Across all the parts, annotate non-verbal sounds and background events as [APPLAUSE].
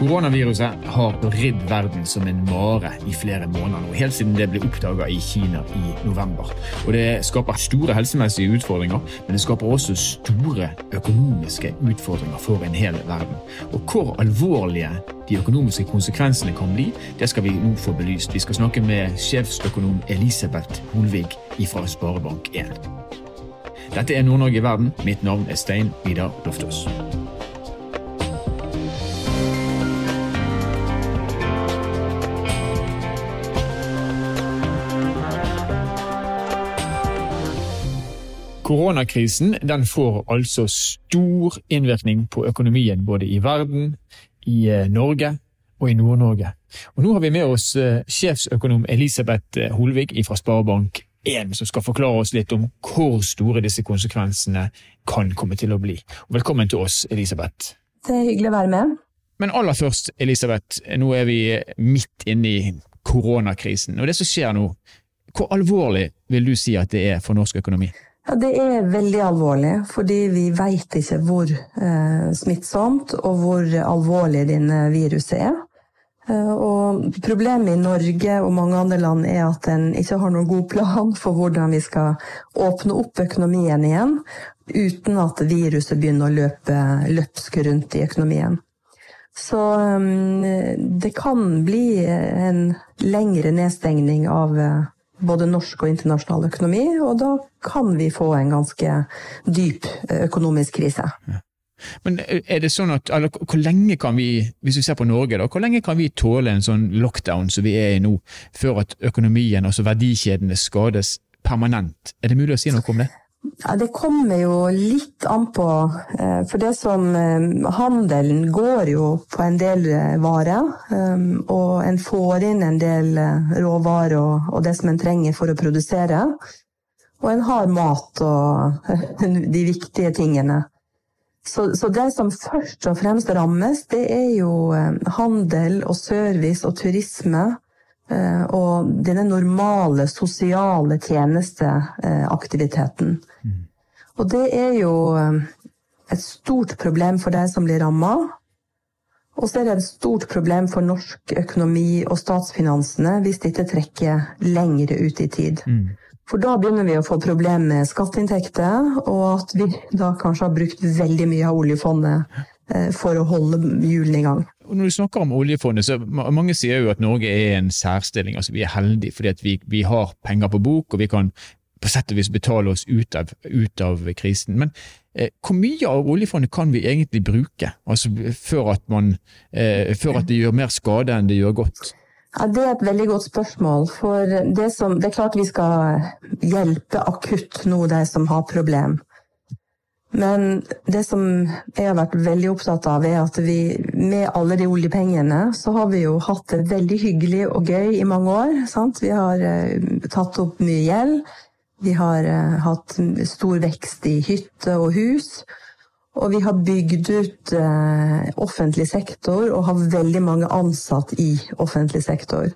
Koronaviruset har ridd verden som en mare i flere måneder nå, helt siden det ble oppdaga i Kina i november. Og Det skaper store helsemessige utfordringer, men det skaper også store økonomiske utfordringer for en hel verden. Og Hvor alvorlige de økonomiske konsekvensene kan bli, det skal vi nå få belyst. Vi skal snakke med sjefsøkonom Elisabeth Holvig fra Sparebank1. Dette er Nord-Norge i verden. Mitt navn er Stein Vidar Loftaas. Koronakrisen den får altså stor innvirkning på økonomien både i verden, i eh, Norge og i Nord-Norge. Og Nå har vi med oss eh, sjefsøkonom Elisabeth eh, Holvig fra Sparebank1, som skal forklare oss litt om hvor store disse konsekvensene kan komme til å bli. Velkommen til oss, Elisabeth. Det er hyggelig å være med. Men aller først, Elisabeth, nå er vi midt inne i koronakrisen. Og det som skjer nå, hvor alvorlig vil du si at det er for norsk økonomi? Ja, Det er veldig alvorlig, fordi vi vet ikke hvor eh, smittsomt og hvor alvorlig denne viruset er. Eh, og problemet i Norge og mange andre land er at en ikke har noen god plan for hvordan vi skal åpne opp økonomien igjen, uten at viruset begynner å løpe løpsk rundt i økonomien. Så um, det kan bli en lengre nedstengning av uh, både norsk og internasjonal økonomi, og da kan vi få en ganske dyp eh, økonomisk krise. Ja. Men er det sånn at, eller, Hvor lenge kan vi hvis vi ser på Norge da, hvor lenge kan vi tåle en sånn lockdown som vi er i nå, før at økonomien, altså verdikjedene, skades permanent? Er det mulig å si noe om det? Ja, Det kommer jo litt an på. Eh, for det som eh, Handelen går jo på en del eh, varer. Og en får inn en del råvarer og det som en trenger for å produsere. Og en har mat og [LAUGHS] de viktige tingene. Så, så, det som først og fremst rammes, det er jo handel og service og turisme. Eh, og denne normale sosiale tjenesteaktiviteten. Mm. Og det er jo eh, et stort problem for de som blir ramma. Og så er det et stort problem for norsk økonomi og statsfinansene hvis dette trekker lengre ut i tid. Mm. For da begynner vi å få problemer med skatteinntekter, og at vi da kanskje har brukt veldig mye av oljefondet eh, for å holde hjulene i gang. Og når du snakker om oljefondet, så Mange sier jo at Norge er en særstilling. altså Vi er heldige fordi vi, vi har penger på bok, og vi kan på sett og vis betale oss ut av, ut av krisen. Men eh, hvor mye av oljefondet kan vi egentlig bruke, altså før at, man, eh, før at det gjør mer skade enn det gjør godt? Ja, Det er et veldig godt spørsmål. For det, som, det er klart vi skal hjelpe akutt nå de som har problem. Men det som jeg har vært veldig opptatt av, er at vi med alle de oljepengene, så har vi jo hatt det veldig hyggelig og gøy i mange år. Sant? Vi har uh, tatt opp mye gjeld. Vi har uh, hatt stor vekst i hytte og hus. Og vi har bygd ut uh, offentlig sektor og har veldig mange ansatt i offentlig sektor.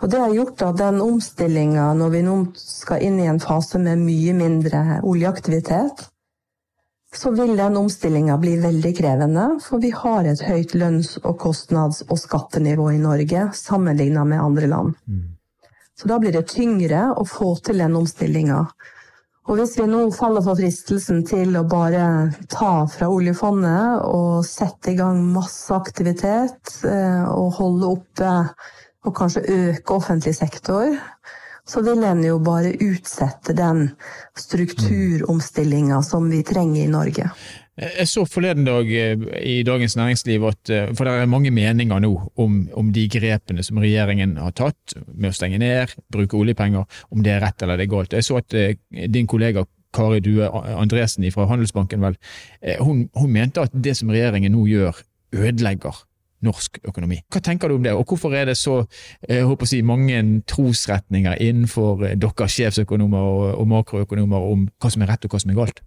Og det har gjort at den omstillinga, når vi nå skal inn i en fase med mye mindre oljeaktivitet, så vil den omstillinga bli veldig krevende, for vi har et høyt lønns- og kostnads- og skattenivå i Norge sammenligna med andre land. Så da blir det tyngre å få til den omstillinga. Og hvis vi nå faller for fristelsen til å bare ta fra oljefondet og sette i gang masse aktivitet eh, og holde oppe og kanskje øke offentlig sektor, så vil en jo bare utsette den strukturomstillinga som vi trenger i Norge. Jeg så forleden dag eh, i Dagens Næringsliv at eh, for det er mange meninger nå om, om, de grepene som regjeringen har tatt med å stenge ned, bruke oljepenger, om det er rett eller det er galt. Jeg så at eh, din kollega Kari Due Andresen fra Handelsbanken vel, hun, hun mente at det som regjeringen nå gjør, ødelegger norsk økonomi. Hva tenker du om det, og hvorfor er det så å si, mange trosretninger innenfor eh, deres sjefsøkonomer og, og makroøkonomer om hva som er rett og hva som er galt?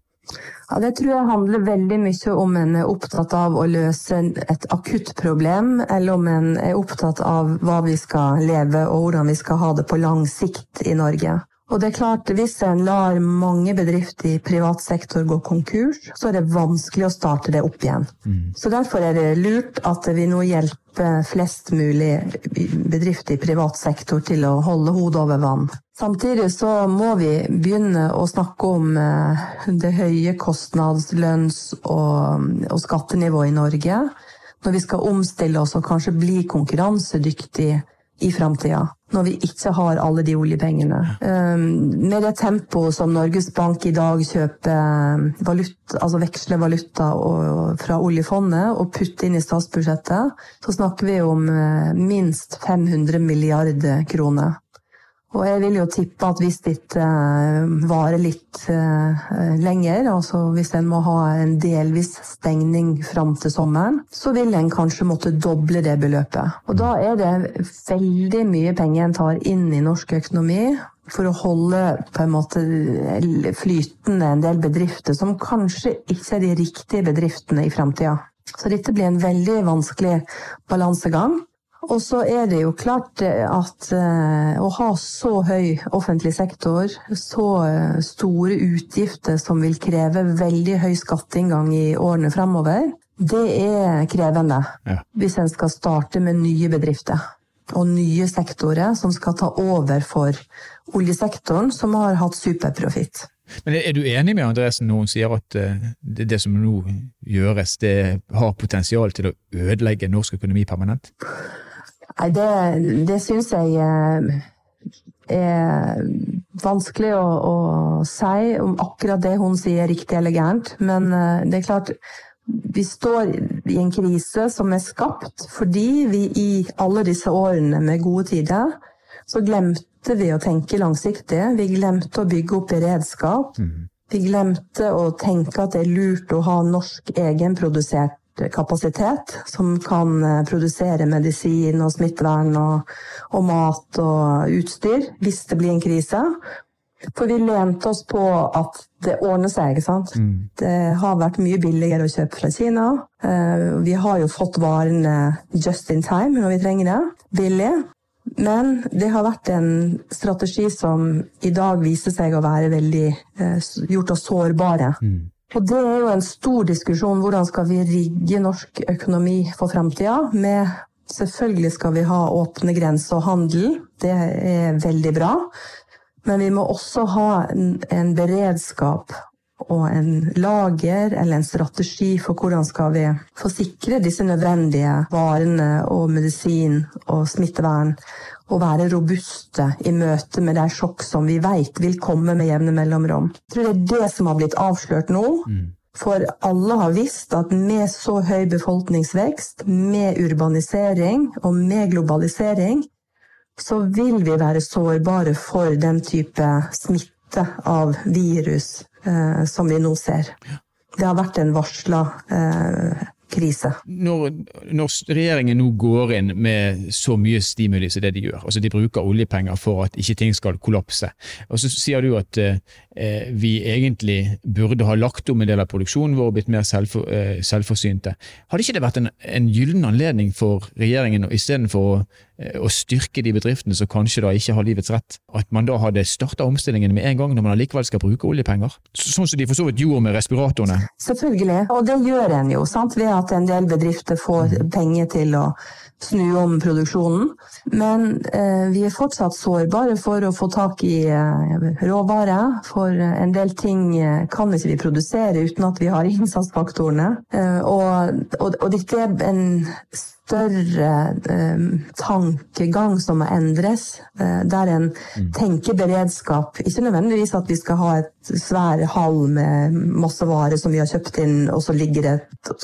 Ja, Det tror jeg handler veldig mye om en er opptatt av å løse et akutt problem, eller om en er opptatt av hva vi skal leve og hvordan vi skal ha det på lang sikt i Norge. Og det er klart, hvis en lar mange bedrifter i privat sektor gå konkurs, så er det vanskelig å starte det opp igjen. Mm. Så derfor er det lurt at vi nå hjelper flest mulig bedrifter i privat sektor til å holde hodet over vann. Samtidig så må vi begynne å snakke om eh, det høye kostnads-, lønns- og, og skattenivået i Norge. Når vi skal omstille oss og kanskje bli konkurransedyktige i framtida, når vi ikke har alle de oljepengene. Um, med det tempoet som Norges Bank i dag kjøper um, valuta, altså veksler valuta fra oljefondet og putter inn i statsbudsjettet, så snakker vi om uh, minst 500 milliarder kroner. Og jeg vil jo tippe at hvis dette eh, varer litt eh, lenger, altså hvis en må ha en delvis stengning fram til sommeren, så vil en kanskje måtte doble det beløpet. Og da er det veldig mye penger en tar inn i norsk økonomi for å holde på en måte flytende en del bedrifter som kanskje ikke er de riktige bedriftene i framtida. Så dette blir en veldig vanskelig balansegang. Og så er det jo klart eh, at eh, å ha så høy offentlig sektor, så eh, store utgifter som vil kreve veldig høy skatteinngang i årene fremover, det er krevende. Ja. Hvis en skal starte med nye bedrifter og nye sektorer som skal ta over for oljesektoren, som har hatt superprofitt. Men Er du enig med Andresen når hun sier at det som nå gjøres, det har potensial til å ødelegge norsk økonomi permanent? Nei, det, det syns jeg eh, er vanskelig å, å, si om akkurat det hun sier er riktig eller gærent. Men eh, det er klart, vi står i en krise som er skapt fordi vi i alle disse årene med gode tider, så glemte vi å tenke langsiktig. Vi glemte å bygge opp beredskap. Mm. Vi glemte å tenke at det er lurt å ha norsk egenprodusert kapasitet som kan eh, produsere medisin og smittevern og, og, mat og utstyr hvis det blir en krise. For vi lente oss på at det ordner seg. ikke sant? Mm. Det har vært mye billigere å kjøpe fra Kina. Eh, vi har jo fått varene just in time når vi trenger det. Billig. Men det har vært en strategi som i dag viser seg å være veldig eh, gjort oss sårbare. Mm. Og det er jo en stor diskusjon. Hvordan skal vi rigge norsk økonomi for framtida? Selvfølgelig skal vi ha åpne grenser og handel. Det er veldig bra. Men vi må også ha en, beredskap og en lager eller en strategi for hvordan skal vi forsikre disse nødvendige varene og medisin og smittevern å være robuste i møte med de sjokk som vi vet vil komme med jevne mellomrom. Jeg tror det er det som har blitt avslørt nå. Mm. For alle har visst at med så høy befolkningsvekst, med urbanisering og med globalisering, så vil vi være sårbare for den type smitte av virus eh, som vi nå ser. Det har vært en varsla eh, krise. Når, når, regjeringen nå går inn med så mye stimuli som det de gjør, altså de bruker oljepenger for at ikke ting skal kollapse, og så sier du at eh, vi egentlig burde ha lagt om en del av produksjonen vår og blitt mer selvfor, eh, selvforsynte. Hadde ikke det vært en, en gyllen anledning for regjeringen istedenfor å Eh, å styrke de bedriftene som kanskje da ikke har livets rett. At man da hadde starta omstillingen med en gang når man allikevel skal bruke oljepenger. Sånn som de for så vidt gjorde med respiratorene. Selvfølgelig, og det gjør en jo, sant? ved at en del bedrifter får penger til å snu om produksjonen. Men eh, vi er fortsatt sårbare for å få tak i eh, råvarer. For en del ting eh, kan ikke vi produsere uten at vi har innsatsfaktorene. Eh, og, og, og dette er en større eh, tankegang som må endres, eh, der en mm. tenker beredskap. Ikke nødvendigvis at vi skal ha et svær hall med masse varer som vi har kjøpt inn, og så ligger det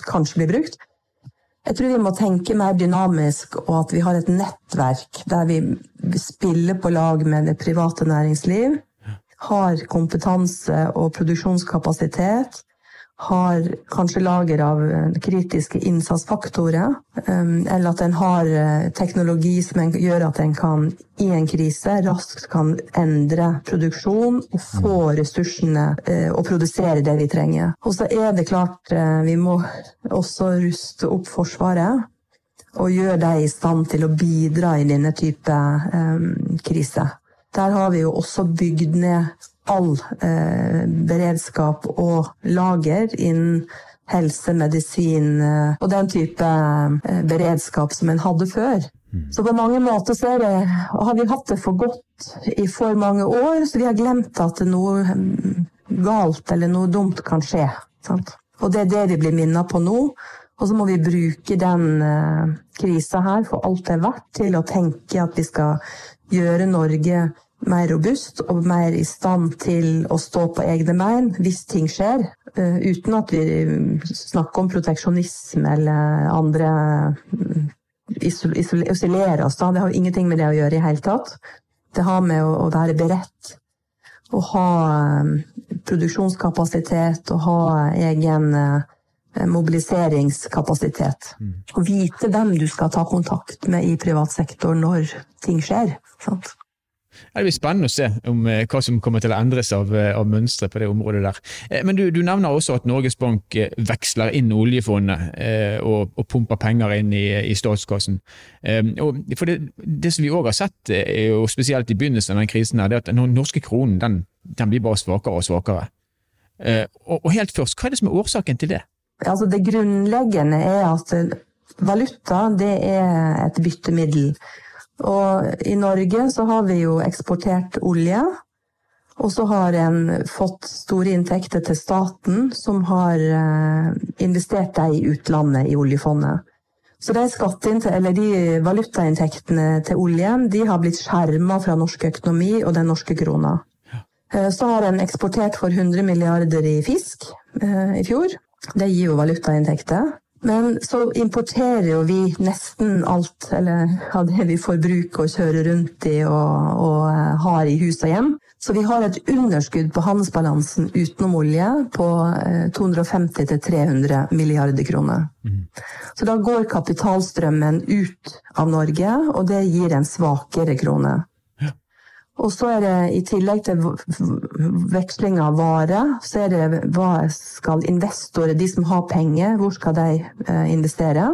kanskje blir brukt. Jeg tror vi må tenke mer dynamisk, og at vi har et nettverk der vi spiller på lag med det private næringsliv. Har kompetanse og produksjonskapasitet har kanskje lager av eh, kritiske innsatsfaktorer, eh, eller at en har eh, teknologi som gjør at en kan i en krise raskt kan endre produksjon og få ressursene og produsere det vi trenger. Og så er det klart vi må også ruste opp Forsvaret og gjøre dem i stand til å bidra i denne type um, krise. Der har vi jo også bygd ned all eh, beredskap og lager innen helse, medisin eh, og den type eh, beredskap som en hadde før. Mm. Så på mange måter så det, har vi hatt det for godt i for mange år, så vi har glemt at noe mm, galt eller noe dumt kan skje. Sant? Og det er det vi blir minnet på nå. Og så må vi bruke den uh, krisa her for alt det er verdt, til å tenke at vi skal gjøre Norge mer robust og mer i stand til å stå på egne bein hvis ting skjer, uh, uten at vi snakker om proteksjonisme eller andre uh, isolere oss. Da. Det har jo ingenting med det å gjøre i hele tatt. Det har med å, å være beredt. Å ha um, produksjonskapasitet og ha egen mobiliseringskapasitet. Mm. Vite hvem du skal ta kontakt med i privat sektor når ting skjer. Sant? Det blir spennende å se om eh, hva som kommer til å endres av, eh, av mønstre på det området der. Eh, men du, du, nevner også at Norges Bank veksler inn oljefondet og, og pumper penger inn i, i statskassen. Og for det, det som vi òg har sett, og spesielt i begynnelsen av den krisen, her, det er at den norske kronen den, den blir bare svakere og svakere. Og, og helt først, hva er det som er årsaken til det? Altså det grunnleggende er at valuta det er et byttemiddel. Og i Norge så har vi jo eksportert olje. Og så har en fått store inntekter til staten, som har eh, investert dem i utlandet, i oljefondet. Så de, de valutainntektene til oljen de har blitt skjerma fra norsk økonomi og den norske krona. Eh, så har en eksportert for 100 milliarder i fisk eh, i fjor. Det gir jo valutainntekter. Men så importerer jo vi nesten alt eller, av det vi forbruker og kjører rundt i og, og eh, har i hus og hjem. Så vi har et underskudd på handelsbalansen utenom olje på 250-300 eh, milliarder kroner. Mm. Så da går kapitalstrømmen ut av Norge, og det gir en svakere krone. Og så er det i tillegg til veksling av varer, så er det hva skal investorer, de som har penger, hvor skal de eh, investere?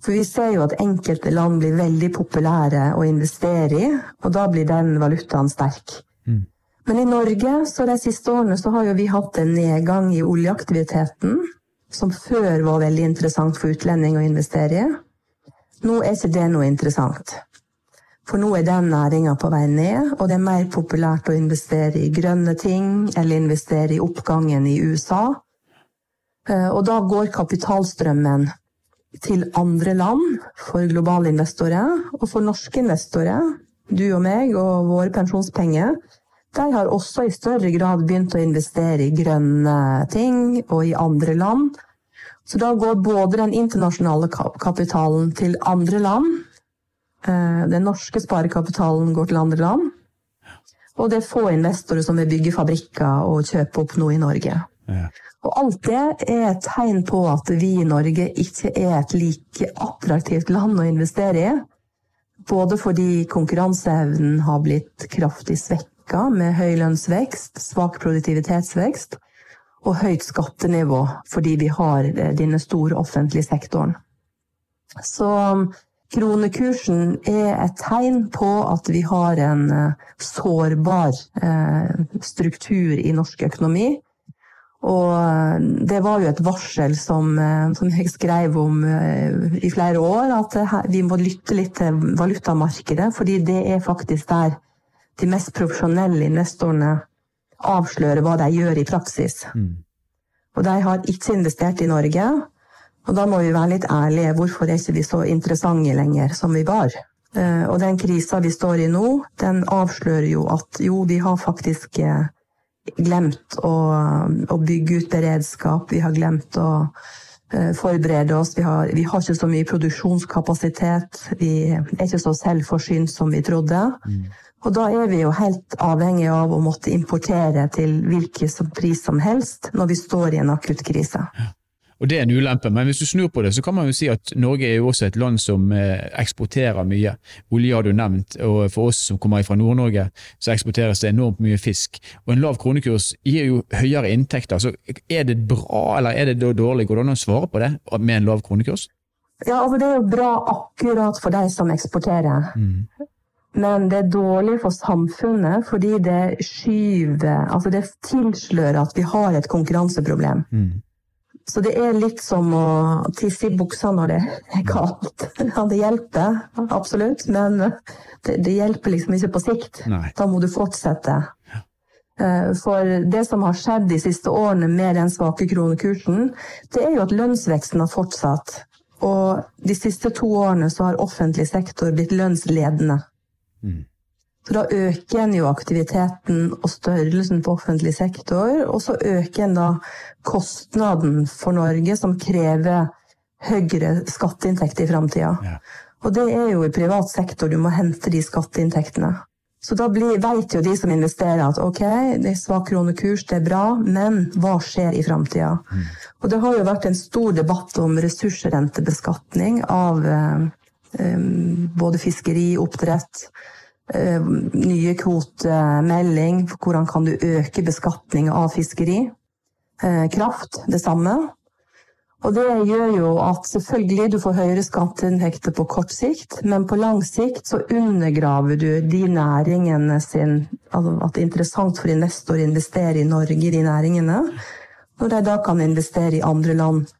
For vi ser jo at enkelte land blir veldig populære å investere i, og da blir den valutaen sterk. Mm. Men i Norge så de siste årene så har jo vi hatt en nedgang i oljeaktiviteten, som før var veldig interessant for utlendinger å investere i. Nå er ikke det noe interessant. For nå er den næringa på vei ned, og det er mer populært å investere i grønne ting eller investere i oppgangen i USA. Eh, og da går kapitalstrømmen til andre land for globale investorer, og for norske investorer, du og meg og våre pensjonspenger, de har også i større grad begynt å investere i grønne ting og i andre land. Så da går både den internasjonale kapitalen til andre land, den norske sparekapitalen går til andre land. Og det er få investorer som vil bygge fabrikker og kjøpe opp noe i Norge. Ja. Og alt det er et tegn på at vi i Norge ikke er et like attraktivt land å investere i. Både fordi konkurranseevnen har blitt kraftig svekka med høy lønnsvekst, svak produktivitetsvekst og høyt skattenivå fordi vi har eh, denne store offentlige sektoren. Så Kronekursen er et tegn på at vi har en eh, sårbar eh, struktur i norsk økonomi. Og eh, det var jo et varsel som, som jeg skrev om i flere år, at vi må lytte litt til valutamarkedet, fordi det er faktisk der de mest profesjonelle investorene avslører hva de gjør i praksis. Mm. Og de har ikke investert i Norge. Og da må vi være litt ærlige. Hvorfor er ikke vi så interessante lenger som vi var? Eh, og den krisa vi står i nå, den avslører jo at jo, vi har faktisk eh, glemt å, å bygge ut beredskap. Vi har glemt å eh, forberede oss. Vi har, vi har, ikke så mye produksjonskapasitet. Vi er ikke så selvforsynt som vi trodde. Mm. Og da er vi jo helt avhengig av å måtte importere til hvilken pris som helst når vi står i en akutt krise. Ja. Og Det er en ulempe, men hvis du snur på det, så kan man jo si at Norge er jo også et land som eh, eksporterer mye. Olje har du nevnt, og for oss som kommer fra Nord-Norge, så eksporteres det enormt mye fisk. Og En lav kronekurs gir jo høyere inntekter. så Er det bra, eller er det dårlig? Går det an å svare på det med en lav kronekurs? Ja, altså Det er jo bra akkurat for de som eksporterer. Mm. Men det er dårlig for samfunnet fordi det skyver Altså det tilslører at vi har et konkurranseproblem. Mm. Så det er litt som å tisse i buksa når det er kaldt. [LAUGHS] Ja, det hjelper, absolutt, men det, det hjelper liksom ikke på sikt. Nei. Da må du fortsette. Eh, for det som har skjedd de siste årene med den svake kronekursen, det er jo at lønnsveksten har fortsatt. Og de siste to årene så har offentlig sektor blitt lønnsledende. Mm. Så da øker en jo aktiviteten og størrelsen på offentlig sektor, og så øker en da kostnaden for Norge, som krever høyere skatteinntekter i framtida. Ja. Og det er jo i privat sektor du må hente de skatteinntektene. Så da veit jo de som investerer at ok, det er svak kronekurs, det er bra, men hva skjer i framtida? Mm. Og det har jo vært en stor debatt om ressursrentebeskatning av eh, eh, både fiskeri, oppdrett, nye kvotemelding, hvordan kan du øke beskatning av fiskeri? Uh, kraft, det samme. Og det gjør jo at selvfølgelig du får høyere skatteinntekter på kort sikt, men på lang sikt så undergraver du de næringene sin altså At det er interessant for investor å investere i Norge i de næringene, når de da kan investere i andre land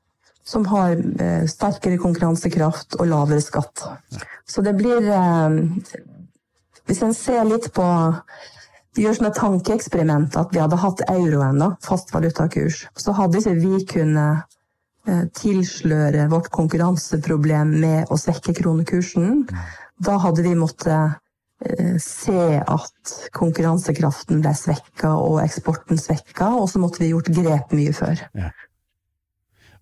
som har eh, sterkere konkurransekraft og lavere skatt. Så det blir eh, Hvis en ser litt på gjør som et tankeeksperiment at vi hadde hatt euroen, da, fast valutakurs, så hadde ikke vi kunnet Eh, tilsløre vårt konkurranseproblem med å svekke kronekursen. Da hadde vi måttet eh, se at konkurransekraften ble svekka og eksporten svekka, og så måtte vi gjort grep mye før. Ja.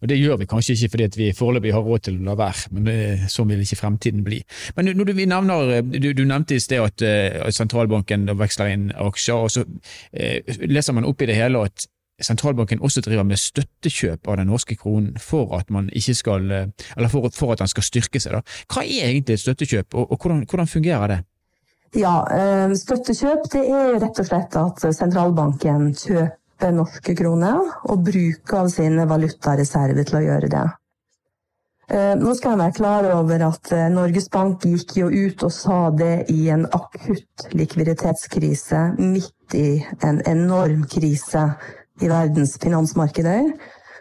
Og Det gjør vi kanskje ikke fordi vi foreløpig har råd til å la være, men sånn vil ikke fremtiden bli. Men du, nevner, du, du nevnte i sted at, at sentralbanken veksler inn aksjer, og så eh, leser man opp i det hele at sentralbanken også driver med støttekjøp av den norske kronen for at man ikke skal, eh, eller for, for at den skal styrke seg. Da. Hva er egentlig et støttekjøp, og, og hvordan, hvordan, fungerer det? Ja, eh, Støttekjøp det er rett og slett at sentralbanken kjøper norske kroner og bruke av sine valutareserver til å gjøre det. Eh, nå skal jeg være klar over at Norges Bank gikk jo ut og sa det i en akutt likviditetskrise, midt i en enorm krise i verdens finansmarkeder,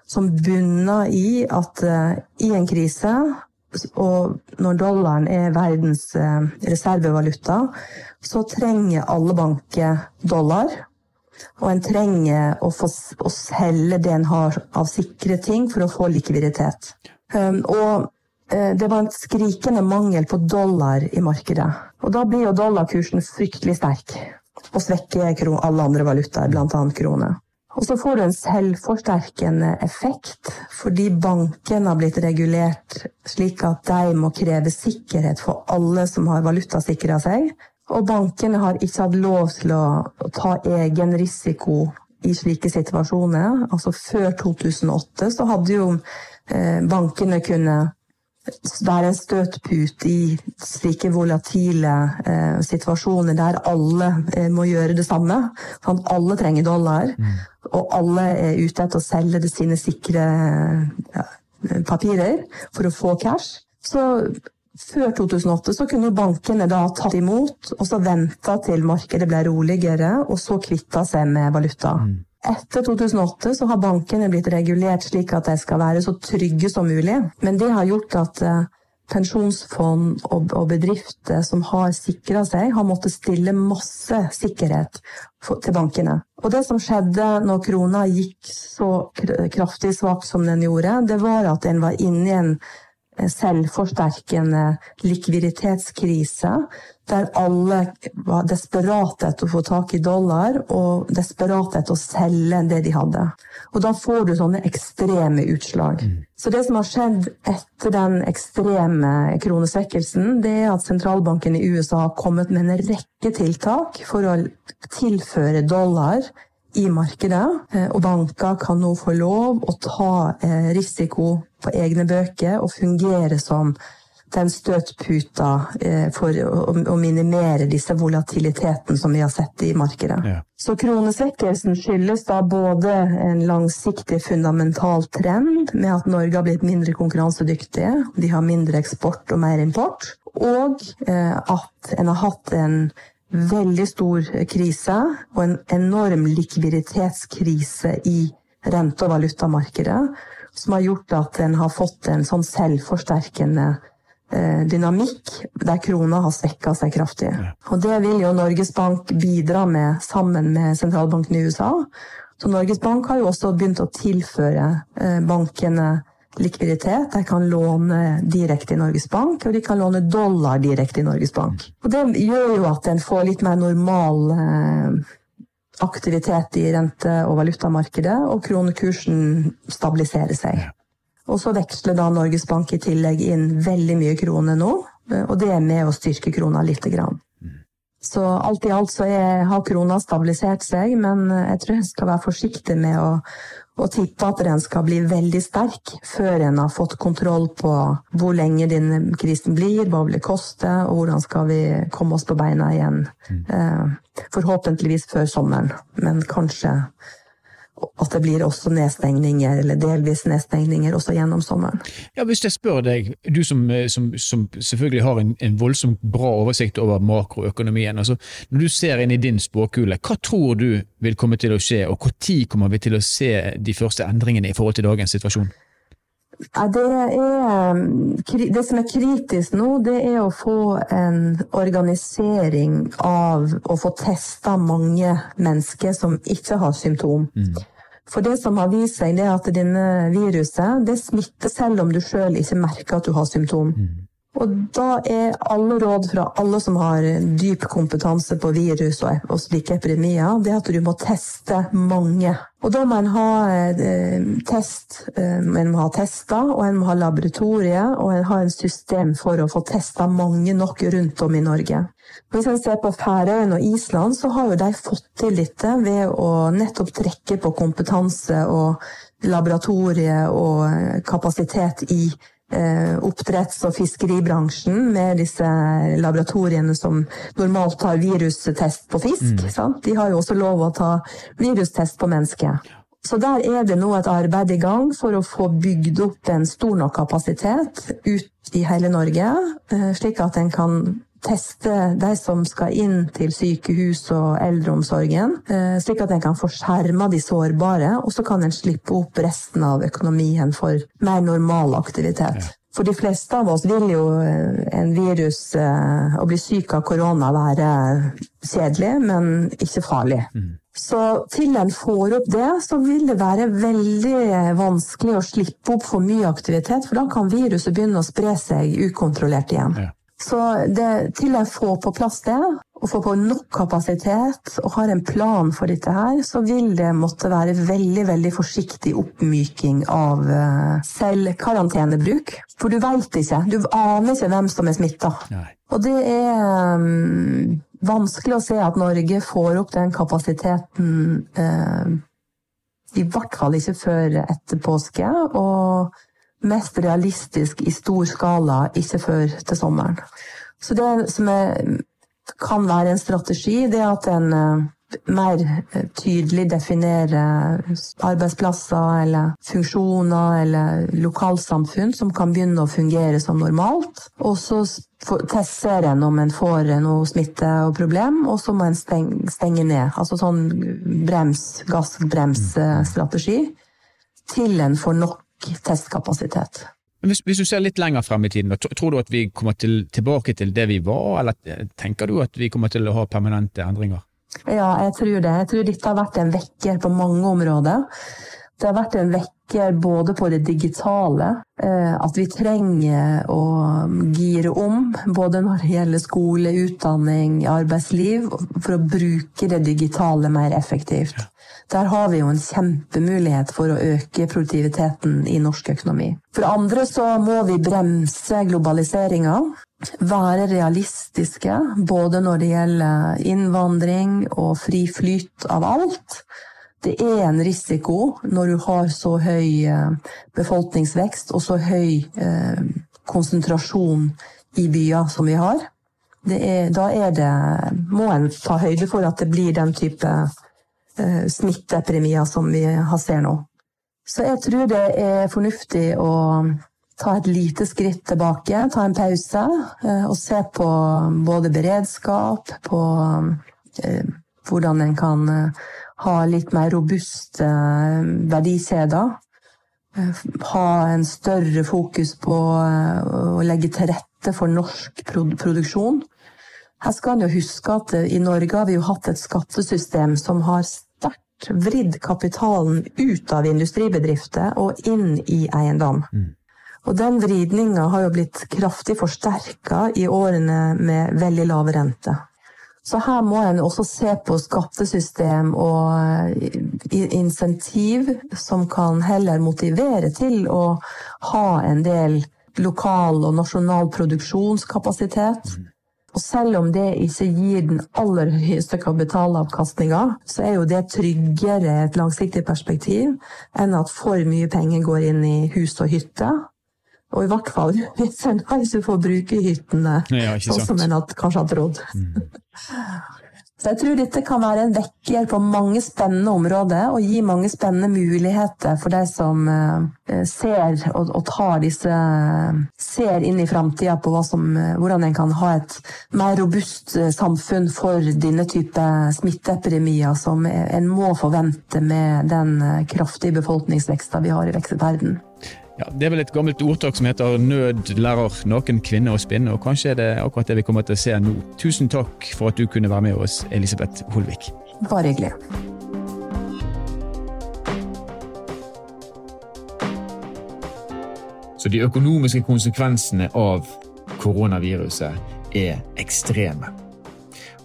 som bunna i at uh, i en krise, og når dollaren er verdens reservevaluta, så trenger alle banker dollar. Og en trenger å, få, å selge det en har av sikre ting for å få likviditet. Um, og uh, det var en skrikende mangel på dollar i markedet. Og da blir jo dollarkursen fryktelig sterk og svekker alle andre valutaer, bl.a. krone. Og så får du en selvforsterkende effekt, fordi banken har blitt regulert slik at de må kreve sikkerhet for alle som har valutasikra seg. Og bankene har ikke hatt lov til å ta egen risiko i slike situasjoner. Altså før 2008 så hadde jo eh, bankene kunnet være en støtput i slike volatile eh, situasjoner der alle eh, må gjøre det samme. Sånn, alle trenger dollar, mm. og alle er ute etter å selge det sine sikre ja, papirer for å få cash. Så før 2008 så kunne bankene da tatt imot og så venta til markedet ble roligere, og så kvitta seg med valuta. Mm. Etter 2008 så har bankene blitt regulert slik at de skal være så trygge som mulig. Men det har gjort at eh, pensjonsfond og bedrifter som har sikra seg, har måttet stille masse sikkerhet til bankene. Og det som skjedde når krona gikk så kraftig svakt som den gjorde, det var at en var inne i en selvforsterkende likviditetskrise, der alle var desperate etter å få tak i dollar og desperate etter å selge det de hadde. Og da får du sånne ekstreme utslag. Mm. Så det som har skjedd etter den ekstreme kronesvekkelsen, det er at sentralbanken i USA har kommet med en rekke tiltak for å tilføre dollar i markedet, eh, og banker kan nå få lov å ta eh, risiko på egne bøker og fungere som den støtputa eh, for å, minimere disse volatiliteten som vi har sett i markedet. Ja. Så kronesvekkelsen skyldes da både en langsiktig fundamental trend med at Norge har blitt mindre konkurransedyktige, de har mindre eksport og mer import, og at en har hatt en veldig stor krise og en enorm likviditetskrise i rente- og valutamarkedet, som har gjort at en har fått en sånn selvforsterkende eh, dynamikk der krona har svekka seg kraftig. Og det vil jo Norges Bank bidra med sammen med sentralbanken i USA. Så Norges Bank har jo også begynt å tilføre eh, bankene likviditet. De kan låne direkte i Norges Bank, og de kan låne dollar direkte i Norges Bank. Og det gjør jo at en får litt mer normal eh, aktivitet i rente- og valutamarkedet, og kronekursen stabiliserer seg. Og så veksler da Norges Bank i tillegg inn veldig mye kroner nå, og det er med å styrke krona lite grann. Så alt i alt så er, har krona stabilisert seg, men jeg tror jeg skal være forsiktig med å, å tippe at den skal bli veldig sterk før en har fått kontroll på hvor lenge denne krisen blir, hva vil det koste, og hvordan skal vi komme oss på beina igjen. Mm. Eh, forhåpentligvis før sommeren, men kanskje at det blir også nedstengninger, eller delvis nedstengninger, også gjennom sommeren. Ja, Hvis jeg spør deg, du som, eh, som, som selvfølgelig har en, en, voldsomt bra oversikt over makroøkonomien. altså Når du ser inn i din spåkule, hva tror du vil komme til å skje, og når kommer vi til å se de første endringene i forhold til dagens situasjon? Det, er, det som er kritisk nå, det er å få en organisering av å få testa mange mennesker som ikke har symptom. Mm. For det som har vist seg, det er at denne viruset det smitter selv om du sjøl ikke merker at du har symptom. Mm. Og da er alle råd fra alle som har dyp kompetanse på virus og, slike epidemier, det at du må teste mange. Og da må en ha eh, test, eh, en må ha tester, og en må ha laboratorier, og en har en system for å få testa mange nok rundt om i Norge. Hvis en ser på Færøyene og Island, så har jo de fått til dette ved å nettopp trekke på kompetanse og laboratorie og kapasitet i Eh, oppdretts- og fiskeribransjen med disse laboratoriene som normalt tar virustest på fisk. Mm. De har jo også lov å ta virustest på mennesker. Så der er det nå et arbeid i gang for å få bygd opp en stor nok kapasitet ut i hele Norge, eh, slik at en kan teste de som skal inn til sykehus og eldreomsorgen, eh, slik at en kan få skjerma de sårbare, og så kan en slippe opp resten av økonomien for mer normal aktivitet. Ja. For de fleste av oss vil jo eh, en virus, eh, å bli syk av korona, være kjedelig, men ikke farlig. Mm. Så til en får opp det, så vil det være veldig vanskelig å slippe opp for mye aktivitet, for da kan viruset begynne å spre seg ukontrollert igjen. Ja. Så det, til jeg får på plass det, og får på nok kapasitet og har en plan for dette her, så vil det måtte være veldig veldig forsiktig oppmyking av uh, selv karantenebruk. For du veit ikke. Du aner ikke hvem som er smitta. Og det er um, vanskelig å se at Norge får opp den kapasiteten uh, i hvert fall ikke før etter påske. og mest realistisk i stor skala ikke før til sommeren. Så det som er, kan være en strategi, det er at en uh, mer eh, tydelig definerer arbeidsplasser eller funksjoner eller lokalsamfunn som kan begynne å fungere som normalt. Og så tester en om en får noe smitte og problem, og så må en stenge ned. Altså sånn brems, gassbremsstrategi. Til en får nok testkapasitet. Hvis, hvis, du ser litt lenger frem i tiden, tror du at vi kommer til, tilbake til det vi var, eller tenker du at vi kommer til å ha permanente endringer? Ja, jeg tror det. Jeg tror dette har vært en vekker på mange områder. Det har vært en vekker både på det digitale, eh, at vi trenger å gire om, både når det gjelder skole, utdanning, arbeidsliv, for å bruke det digitale mer effektivt. Der har vi jo en kjempemulighet for å øke produktiviteten i norsk økonomi. For andre så må vi bremse globaliseringa. Være realistiske både når det gjelder innvandring og fri flyt av alt. Det er en risiko når du har så høy eh, befolkningsvekst og så høy eh, konsentrasjon i byer som vi har. Er, da er det, må en ta høyde for at det blir den type uh, smitteepidemier som vi ser nå. Så jeg tror det er fornuftig å ta et lite skritt tilbake, ta en pause og se på både beredskap, på hvordan en kan ha litt mer robuste verdikjeder. Ha en større fokus på å legge til rette for norsk produksjon. Her skal en jo huske at eh, i Norge har vi jo hatt et skattesystem som har sterkt vridd kapitalen ut av industribedrifter og inn i eiendom. Mm. Og den vridninga har jo blitt kraftig forsterka i årene med veldig lave rente. Så her må en også se på skattesystem og eh, insentiv som kan heller motivere til å ha en del lokal og nasjonal produksjonskapasitet. Mm. Og selv om det ikke gir den aller høyeste kapitalavkastninga, så er jo det tryggere et langsiktig perspektiv enn at for mye penger går inn i hus og hytte. Og i hvert fall [LAUGHS] hvis en kanskje får bruke hyttene ja, sånn som en kanskje har trodd. Mm. [LAUGHS] Så jeg tror dette kan være en vekker på mange spennende områder, og gi mange spennende muligheter for de som eh, ser og, og tar disse Ser inn i framtida på som, hvordan en kan ha et mer robust eh, samfunn for denne type smitteepidemier som en må forvente med den eh, kraftige befolkningsveksten vi har i verden. Ja, Det er vel et gammelt ordtak som heter 'nød lærer naken kvinne å spinne', og kanskje er det akkurat det vi kommer til å se nå. Tusen takk for at du kunne være med oss, Elisabeth Holvik. Bare hyggelig. Så de økonomiske konsekvensene av koronaviruset er ekstreme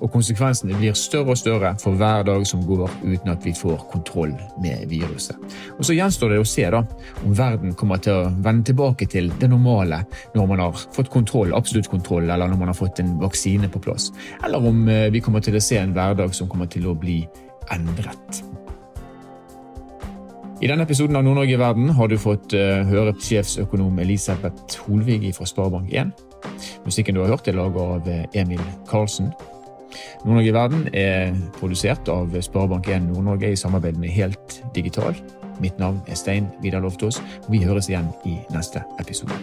og konsekvensene blir større og større for hver dag som går uten at vi får kontroll med viruset. Og Så gjenstår det å se da, om verden kommer til å vende tilbake til det normale når man har fått kontroll, absolutt kontroll, eller når man har fått en vaksine på plass. Eller om eh, vi kommer til å se en hverdag som kommer til å bli endret. I denne episoden av Nord-Norge i verden har du fått uh, høre sjefsøkonom Elisabeth Holvig fra Sparebank1. Musikken du har hørt, er laget av eh, Emil Karlsen. Nord-Norge i verden er produsert av Sparebank1 Nord-Norge i samarbeid med Helt Digital. Mitt navn er Stein Vidar Loftaas. Vi høres igjen i neste episode.